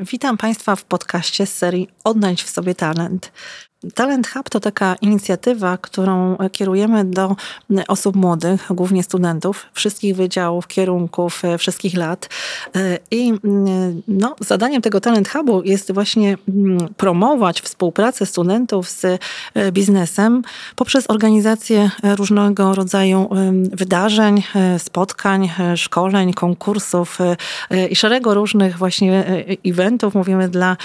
Witam Państwa w podcaście z serii Odnajdź w sobie talent. Talent Hub to taka inicjatywa, którą kierujemy do osób młodych, głównie studentów, wszystkich wydziałów, kierunków, e, wszystkich lat. E, I no, zadaniem tego Talent Hubu jest właśnie promować współpracę studentów z e, biznesem poprzez organizację różnego rodzaju wydarzeń, spotkań, szkoleń, konkursów i szeregu różnych właśnie eventów, mówimy dla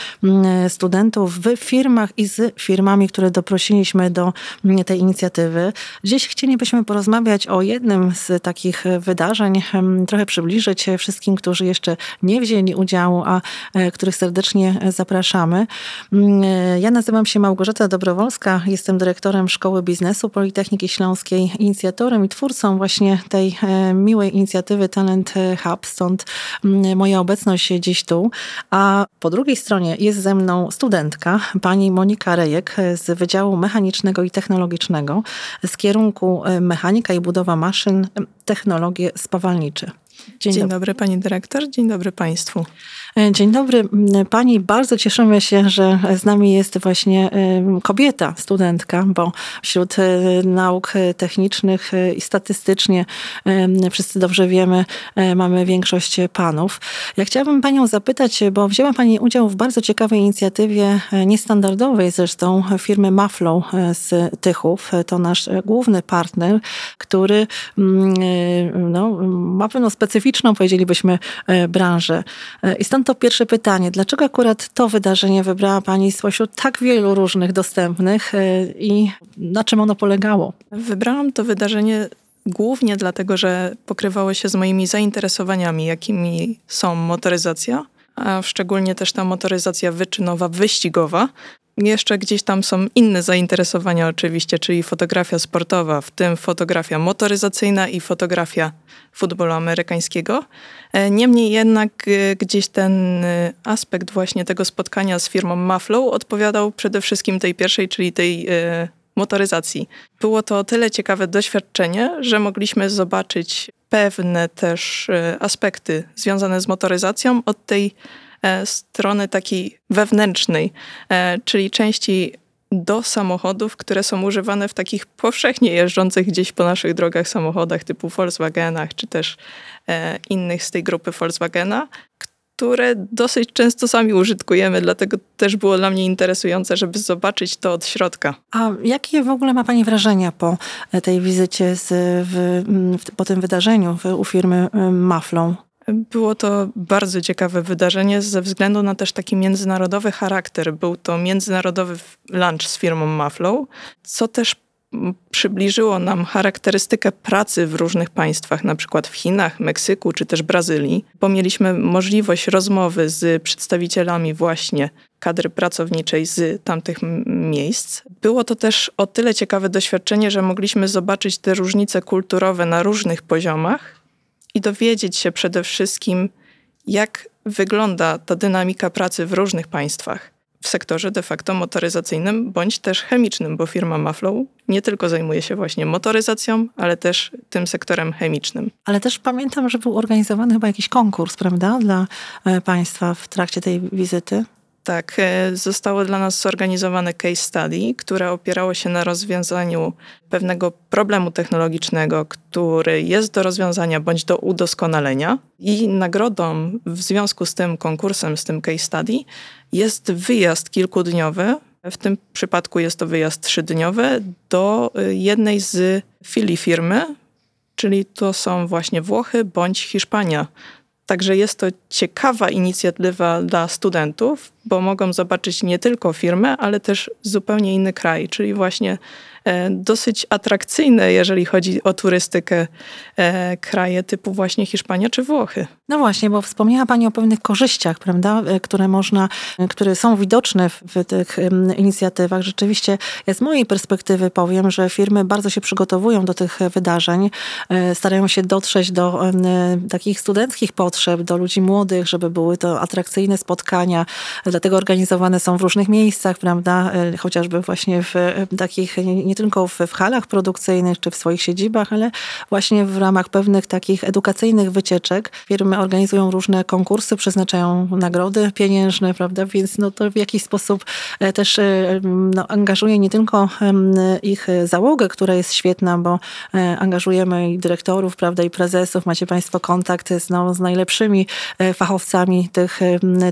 studentów w firmach i z firmami firmami, które doprosiliśmy do mm, tej inicjatywy. Dziś chcielibyśmy porozmawiać o jednym z takich wydarzeń, trochę przybliżyć wszystkim, którzy jeszcze nie wzięli udziału, a e, których serdecznie zapraszamy. Mm, e, ja nazywam się Małgorzata Dobrowolska, jestem dyrektorem Szkoły Biznesu Politechniki Śląskiej, inicjatorem i twórcą właśnie tej e, miłej inicjatywy Talent Hub, stąd mm, moja obecność dziś tu. A po drugiej stronie jest ze mną studentka, pani Monika Rejek, z Wydziału Mechanicznego i Technologicznego z kierunku e, Mechanika i Budowa Maszyn, Technologie Spawalnicze. Dzień, Dzień dobry. dobry pani dyrektor, dzień dobry państwu. E, dzień dobry pani. Bardzo cieszymy się, że z nami jest właśnie kobieta, studentka, bo wśród e, nauk technicznych i statystycznie wszyscy dobrze wiemy, e, mamy większość panów. Ja chciałabym panią zapytać, bo wzięła pani udział w bardzo ciekawej inicjatywie, niestandardowej zresztą, firmy Maflow z Tychów. To nasz główny partner, który no, ma pewną specyficzną, powiedzielibyśmy, branżę. I stąd to pierwsze pytanie. Dlaczego akurat to wydarzenie wybrała Pani spośród tak wielu różnych dostępnych e, i na czym ono polegało? Wybrałam to wydarzenie głównie dlatego, że pokrywało się z moimi zainteresowaniami, jakimi są motoryzacja, a szczególnie też ta motoryzacja wyczynowa, wyścigowa, jeszcze gdzieś tam są inne zainteresowania oczywiście, czyli fotografia sportowa, w tym fotografia motoryzacyjna i fotografia futbolu amerykańskiego. E, niemniej jednak e, gdzieś ten e, aspekt właśnie tego spotkania z firmą Maflow odpowiadał przede wszystkim tej pierwszej, czyli tej motoryzacji. Było to o tyle ciekawe doświadczenie, że mogliśmy zobaczyć pewne też aspekty związane z motoryzacją od tej strony takiej wewnętrznej, e, czyli części do samochodów, które są używane w takich powszechnie jeżdżących gdzieś po naszych drogach samochodach typu Volkswagenach, czy też e, innych z tej grupy Volkswagena, które dosyć często sami użytkujemy, dlatego też było dla mnie interesujące, żeby zobaczyć to od środka. A jakie w ogóle ma Pani wrażenia po tej wizycie z, w, po tym wydarzeniu u firmy Maflą? Było to bardzo ciekawe wydarzenie ze względu na też taki międzynarodowy charakter. Był to międzynarodowy lunch z firmą Maflow, co też przybliżyło nam charakterystykę pracy w różnych państwach, na przykład w Chinach, Meksyku czy też Brazylii, bo mieliśmy możliwość rozmowy z przedstawicielami właśnie kadry pracowniczej z tamtych miejsc. Było to też o tyle ciekawe doświadczenie, że mogliśmy zobaczyć te różnice kulturowe na różnych poziomach i dowiedzieć się przede wszystkim, jak wygląda ta dynamika pracy w różnych państwach. W sektorze de facto motoryzacyjnym bądź też chemicznym, bo firma Maflow nie tylko zajmuje się właśnie motoryzacją, ale też tym sektorem chemicznym. Ale też pamiętam, że był organizowany chyba jakiś konkurs, prawda, dla e, Państwa w trakcie tej wizyty. Tak, e, zostało dla nas zorganizowane case study, które opierało się na rozwiązaniu pewnego problemu technologicznego, który jest do rozwiązania bądź do udoskonalenia. I nagrodą w związku z tym konkursem, z tym case study, jest wyjazd kilkudniowy. W tym przypadku jest to wyjazd trzydniowy do e, jednej z filii firmy, czyli to są właśnie Włochy bądź Hiszpania. Także jest to ciekawa inicjatywa dla studentów, bo mogą zobaczyć nie tylko firmę, ale też zupełnie inny kraj, czyli właśnie dosyć atrakcyjne, jeżeli chodzi o turystykę e, kraje typu właśnie Hiszpania czy Włochy. No właśnie, bo wspomniała Pani o pewnych korzyściach, prawda, e, które można, które są widoczne w tych inicjatywach. Rzeczywiście, ja z mojej perspektywy powiem, że firmy bardzo się przygotowują do tych wydarzeń, starają się dotrzeć do takich studenckich potrzeb, do ludzi młodych, żeby były to atrakcyjne spotkania, dlatego organizowane są w różnych miejscach, prawda, chociażby właśnie w takich nie tylko w, w halach produkcyjnych czy w swoich siedzibach, ale właśnie w ramach pewnych takich edukacyjnych wycieczek. Firmy organizują różne konkursy, przeznaczają nagrody pieniężne, prawda? Więc no to w jakiś sposób też no, angażuje nie tylko ich załogę, która jest świetna, bo angażujemy i dyrektorów, prawda, i prezesów. Macie Państwo kontakt z, no, z najlepszymi fachowcami tych,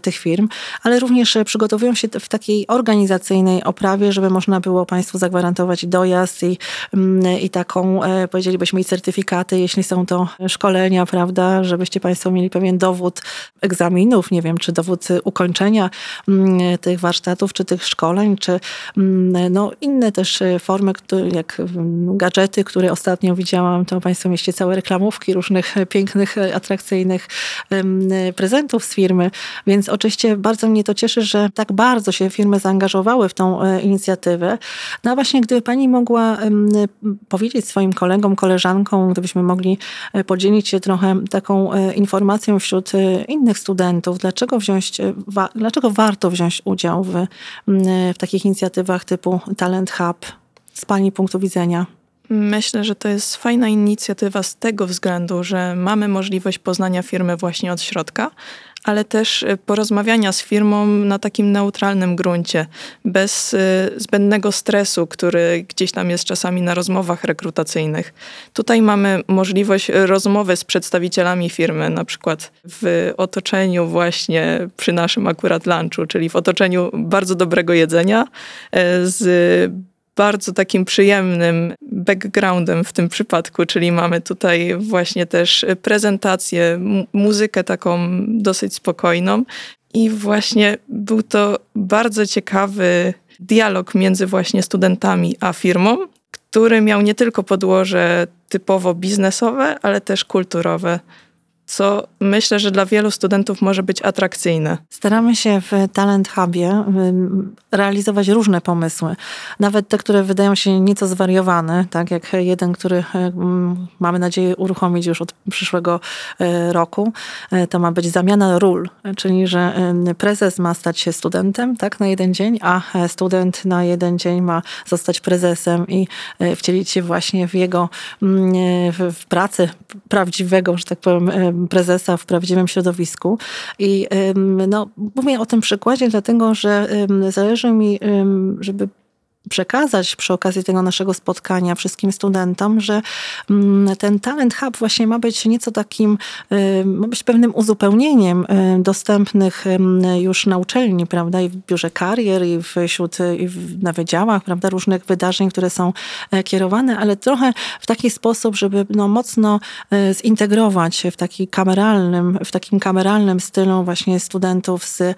tych firm, ale również przygotowują się w takiej organizacyjnej oprawie, żeby można było Państwu zagwarantować dojazd i, mm, i taką, e, powiedzielibyśmy, i certyfikaty, jeśli są to szkolenia, prawda, żebyście Państwo mieli pewien dowód egzaminów, nie wiem, czy dowód ukończenia mm, tych warsztatów, czy tych szkoleń, czy mm, no, inne też formy, jak gadżety, które ostatnio widziałam, to Państwo mieście całe reklamówki różnych pięknych, atrakcyjnych prezentów z firmy, więc oczywiście bardzo mnie to cieszy, że tak bardzo się firmy zaangażowały w tą e, inicjatywę. No a właśnie gdyby Pani mogła powiedzieć swoim kolegom, koleżankom, gdybyśmy mogli e, podzielić się trochę taką e, informacją wśród innych studentów, dlaczego wziąć, dlaczego warto wziąć udział w, w takich inicjatywach typu Talent Hub z Pani punktu widzenia? Myślę, że to jest fajna inicjatywa z tego względu, że mamy możliwość poznania firmy właśnie od środka, ale też y, porozmawiania z firmą na takim neutralnym gruncie, bez y, zbędnego stresu, który gdzieś tam jest czasami na rozmowach rekrutacyjnych. Tutaj mamy możliwość rozmowy z przedstawicielami firmy, na przykład w otoczeniu właśnie przy naszym akurat lunchu, czyli w otoczeniu bardzo dobrego jedzenia, y, z bardzo takim przyjemnym backgroundem w tym przypadku, czyli mamy tutaj właśnie też prezentację, muzykę taką dosyć spokojną. I właśnie był to bardzo ciekawy dialog między właśnie studentami a firmą, który miał nie tylko podłoże typowo biznesowe, ale też kulturowe co myślę, że dla wielu studentów może być atrakcyjne. Staramy się w Talent Hubie realizować różne pomysły, nawet te, które wydają się nieco zwariowane, tak jak jeden, który mamy nadzieję uruchomić już od przyszłego e, roku. E, to ma być zamiana ról, czyli że prezes ma stać się studentem tak, na jeden dzień, a e, student na jeden dzień ma zostać prezesem i wcielić się właśnie w jego w pracy prawdziwego, że tak powiem, prezesa w prawdziwym środowisku. I no, mówię o tym przykładzie, dlatego że zależy mi, żeby przekazać przy okazji tego naszego spotkania wszystkim studentom, że mm, ten Talent Hub właśnie ma być nieco takim, y, ma być pewnym uzupełnieniem y, dostępnych już na uczelni, prawda, i w biurze karier, i wśród, i na wydziałach, prawda, różnych wydarzeń, które są e, kierowane, ale trochę w taki sposób, żeby no, mocno e, zintegrować w taki kameralnym, w takim kameralnym stylu właśnie studentów z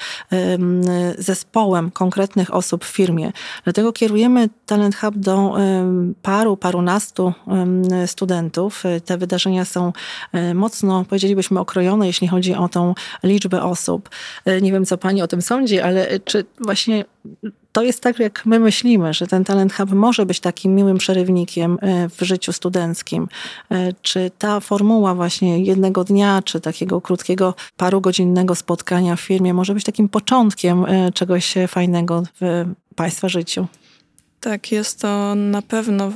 zespołem konkretnych osób w firmie. Dlatego kieruję Kierujemy Talent Hub do paru, parunastu studentów. Te wydarzenia są e, mocno, powiedzielibyśmy, okrojone, jeśli chodzi o tą liczbę osób. E, nie wiem, co pani o tym sądzi, ale czy właśnie to jest tak, jak my myślimy, że ten Talent Hub może być takim miłym przerywnikiem e, w życiu studenckim. Czy ta formuła właśnie jednego dnia, czy takiego krótkiego, parugodzinnego spotkania w firmie może być takim początkiem czegoś fajnego w Państwa życiu? Tak, jest to na pewno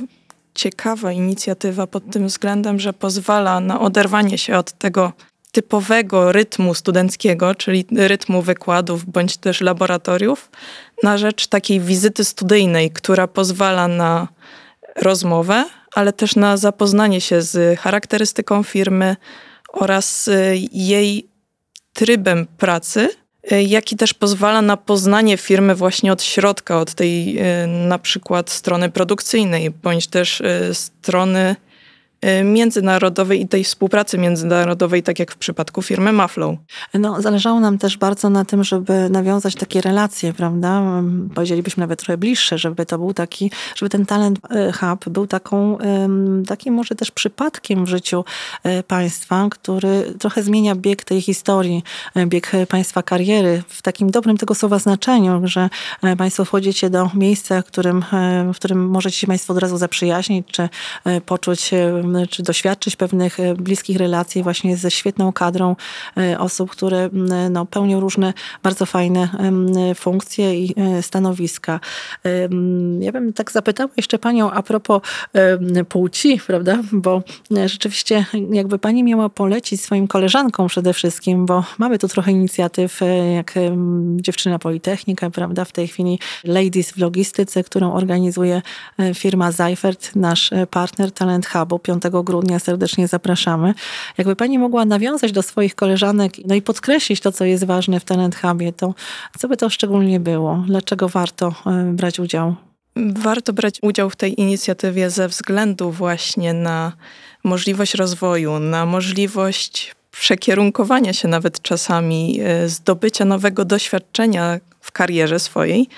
ciekawa inicjatywa pod tym względem, że pozwala na oderwanie się od tego typowego rytmu studenckiego, czyli rytmu wykładów bądź też laboratoriów, na rzecz takiej wizyty studyjnej, która pozwala na rozmowę, ale też na zapoznanie się z charakterystyką firmy oraz jej trybem pracy jaki też pozwala na poznanie firmy właśnie od środka, od tej e, na przykład strony produkcyjnej, bądź też e, strony Y, międzynarodowej i tej współpracy międzynarodowej, tak jak w przypadku firmy Maflow. No, zależało nam też bardzo na tym, żeby nawiązać takie relacje, prawda? Powiedzielibyśmy nawet trochę bliższe, żeby to był taki, żeby ten talent y, hub był taką, takim może też przypadkiem w życiu y, państwa, który trochę zmienia bieg tej historii, bieg państwa kariery w takim dobrym tego słowa znaczeniu, że państwo wchodzicie do miejsca, w którym, w którym możecie się państwo od razu zaprzyjaźnić, czy poczuć czy doświadczyć pewnych bliskich relacji właśnie ze świetną kadrą osób, które no, pełnią różne bardzo fajne funkcje i stanowiska. Ja bym tak zapytała jeszcze Panią a propos płci, prawda? Bo rzeczywiście jakby Pani miała polecić swoim koleżankom przede wszystkim, bo mamy tu trochę inicjatyw, jak Dziewczyna Politechnika, prawda? W tej chwili Ladies w Logistyce, którą organizuje e, firma Seifert, nasz e, partner Talent Hubu. 5 grudnia serdecznie zapraszamy. Jakby Pani mogła nawiązać do swoich koleżanek, no i podkreślić to, co jest ważne w Talent Hubie, to co by to szczególnie było? Dlaczego warto e, brać udział? Warto brać udział w tej inicjatywie ze względu właśnie na możliwość rozwoju, na możliwość przekierunkowania się nawet czasami, zdobycia nowego doświadczenia karierze swojej,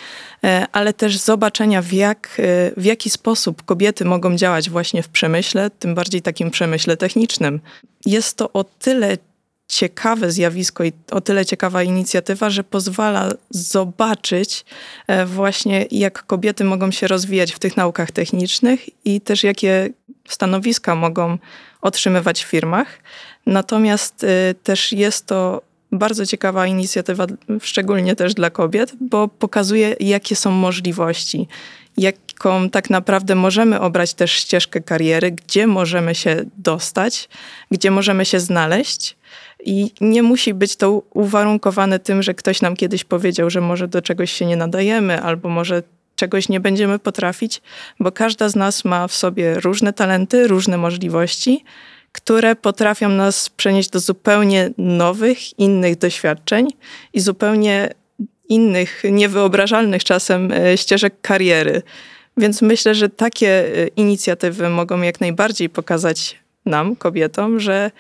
e, ale też zobaczenia, w, jak, e, w jaki sposób kobiety mogą działać właśnie w przemyśle, tym bardziej takim przemyśle technicznym. Jest to o tyle ciekawe zjawisko i o tyle ciekawa inicjatywa, że pozwala zobaczyć e, właśnie, jak kobiety mogą się rozwijać w tych naukach technicznych i też jakie stanowiska mogą otrzymywać w firmach. Natomiast też jest to bardzo ciekawa inicjatywa, szczególnie też dla kobiet, bo pokazuje, jakie są możliwości, jaką tak naprawdę możemy obrać też ścieżkę kariery, gdzie możemy się dostać, gdzie możemy się znaleźć. I nie musi być to uwarunkowane tym, że ktoś nam kiedyś powiedział, że może do czegoś się nie nadajemy, albo może czegoś nie będziemy potrafić, bo każda z nas ma w sobie różne talenty, różne możliwości które potrafią nas przenieść do zupełnie nowych, innych doświadczeń i zupełnie innych, niewyobrażalnych czasem e, ścieżek kariery. Więc myślę, że takie e, inicjatywy mogą jak najbardziej pokazać nam, kobietom, że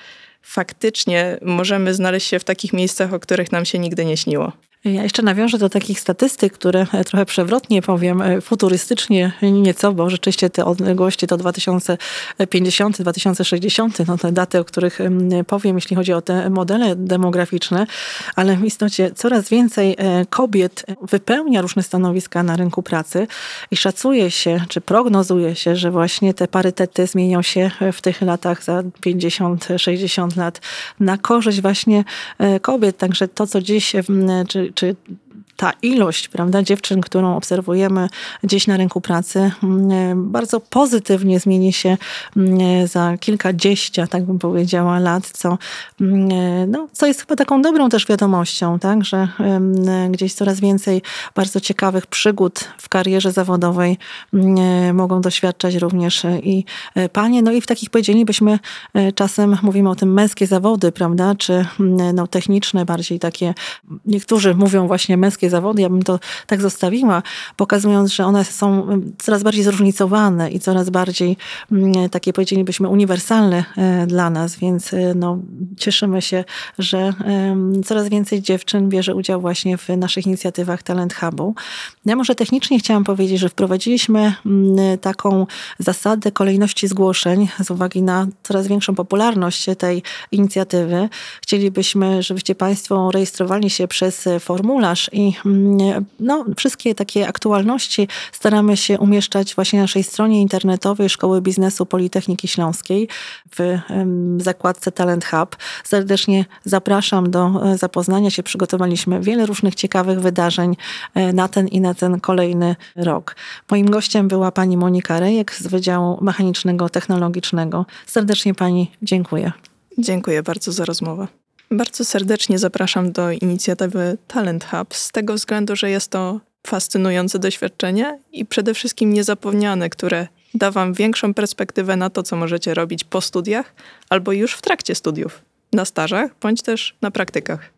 faktycznie możemy znaleźć się w takich miejscach, o których nam się nigdy nie śniło. Ja jeszcze nawiążę do takich statystyk, które e, trochę przewrotnie powiem, e, futurystycznie nieco, bo rzeczywiście te odległości to 2050, 2060, no te daty, o których powiem, jeśli chodzi o te modele demograficzne, ale w istocie coraz więcej e, kobiet wypełnia różne stanowiska na rynku pracy i szacuje się, czy prognozuje się, że właśnie te parytety zmienią się w tych latach za 50-60 lat na korzyść właśnie kobiet. Także to, co dziś, czy, czy ta ilość prawda, dziewczyn, którą obserwujemy gdzieś na rynku pracy, mm, bardzo pozytywnie zmieni się mm, za kilkadziesiąt, tak bym powiedziała, lat, co, mm, no, co jest chyba taką dobrą też wiadomością, tak, że gdzieś coraz więcej bardzo ciekawych przygód w karierze zawodowej mogą doświadczać również i e, panie. No i w takich powiedzielibyśmy e, czasem mówimy o tym męskie zawody, prawda, czy no, techniczne, bardziej takie, niektórzy mówią właśnie męskie zawody, ja bym to tak zostawiła, pokazując, że one są coraz bardziej zróżnicowane i coraz bardziej mm, takie powiedzielibyśmy uniwersalne e, dla nas, więc e, no, cieszymy się, że coraz więcej dziewczyn bierze udział właśnie w naszych inicjatywach Talent Hubu. Ja może technicznie chciałam powiedzieć, że wprowadziliśmy mm, taką zasadę kolejności zgłoszeń z uwagi na coraz większą popularność tej inicjatywy. Chcielibyśmy, żebyście Państwo rejestrowali się przez formularz i no, wszystkie takie aktualności staramy się umieszczać właśnie na naszej stronie internetowej Szkoły Biznesu Politechniki Śląskiej w zakładce Talent Hub. Serdecznie zapraszam do e, zapoznania się. Przygotowaliśmy wiele różnych ciekawych wydarzeń e, na ten i na ten kolejny rok. Moim gościem była pani Monika Rejek z Wydziału Mechanicznego Technologicznego. Serdecznie pani dziękuję. Dziękuję bardzo za rozmowę. Bardzo serdecznie zapraszam do inicjatywy Talent Hub z tego względu, że jest to fascynujące doświadczenie i przede wszystkim niezapomniane, które da Wam większą perspektywę na to, co możecie robić po studiach albo już w trakcie studiów, na stażach bądź też na praktykach.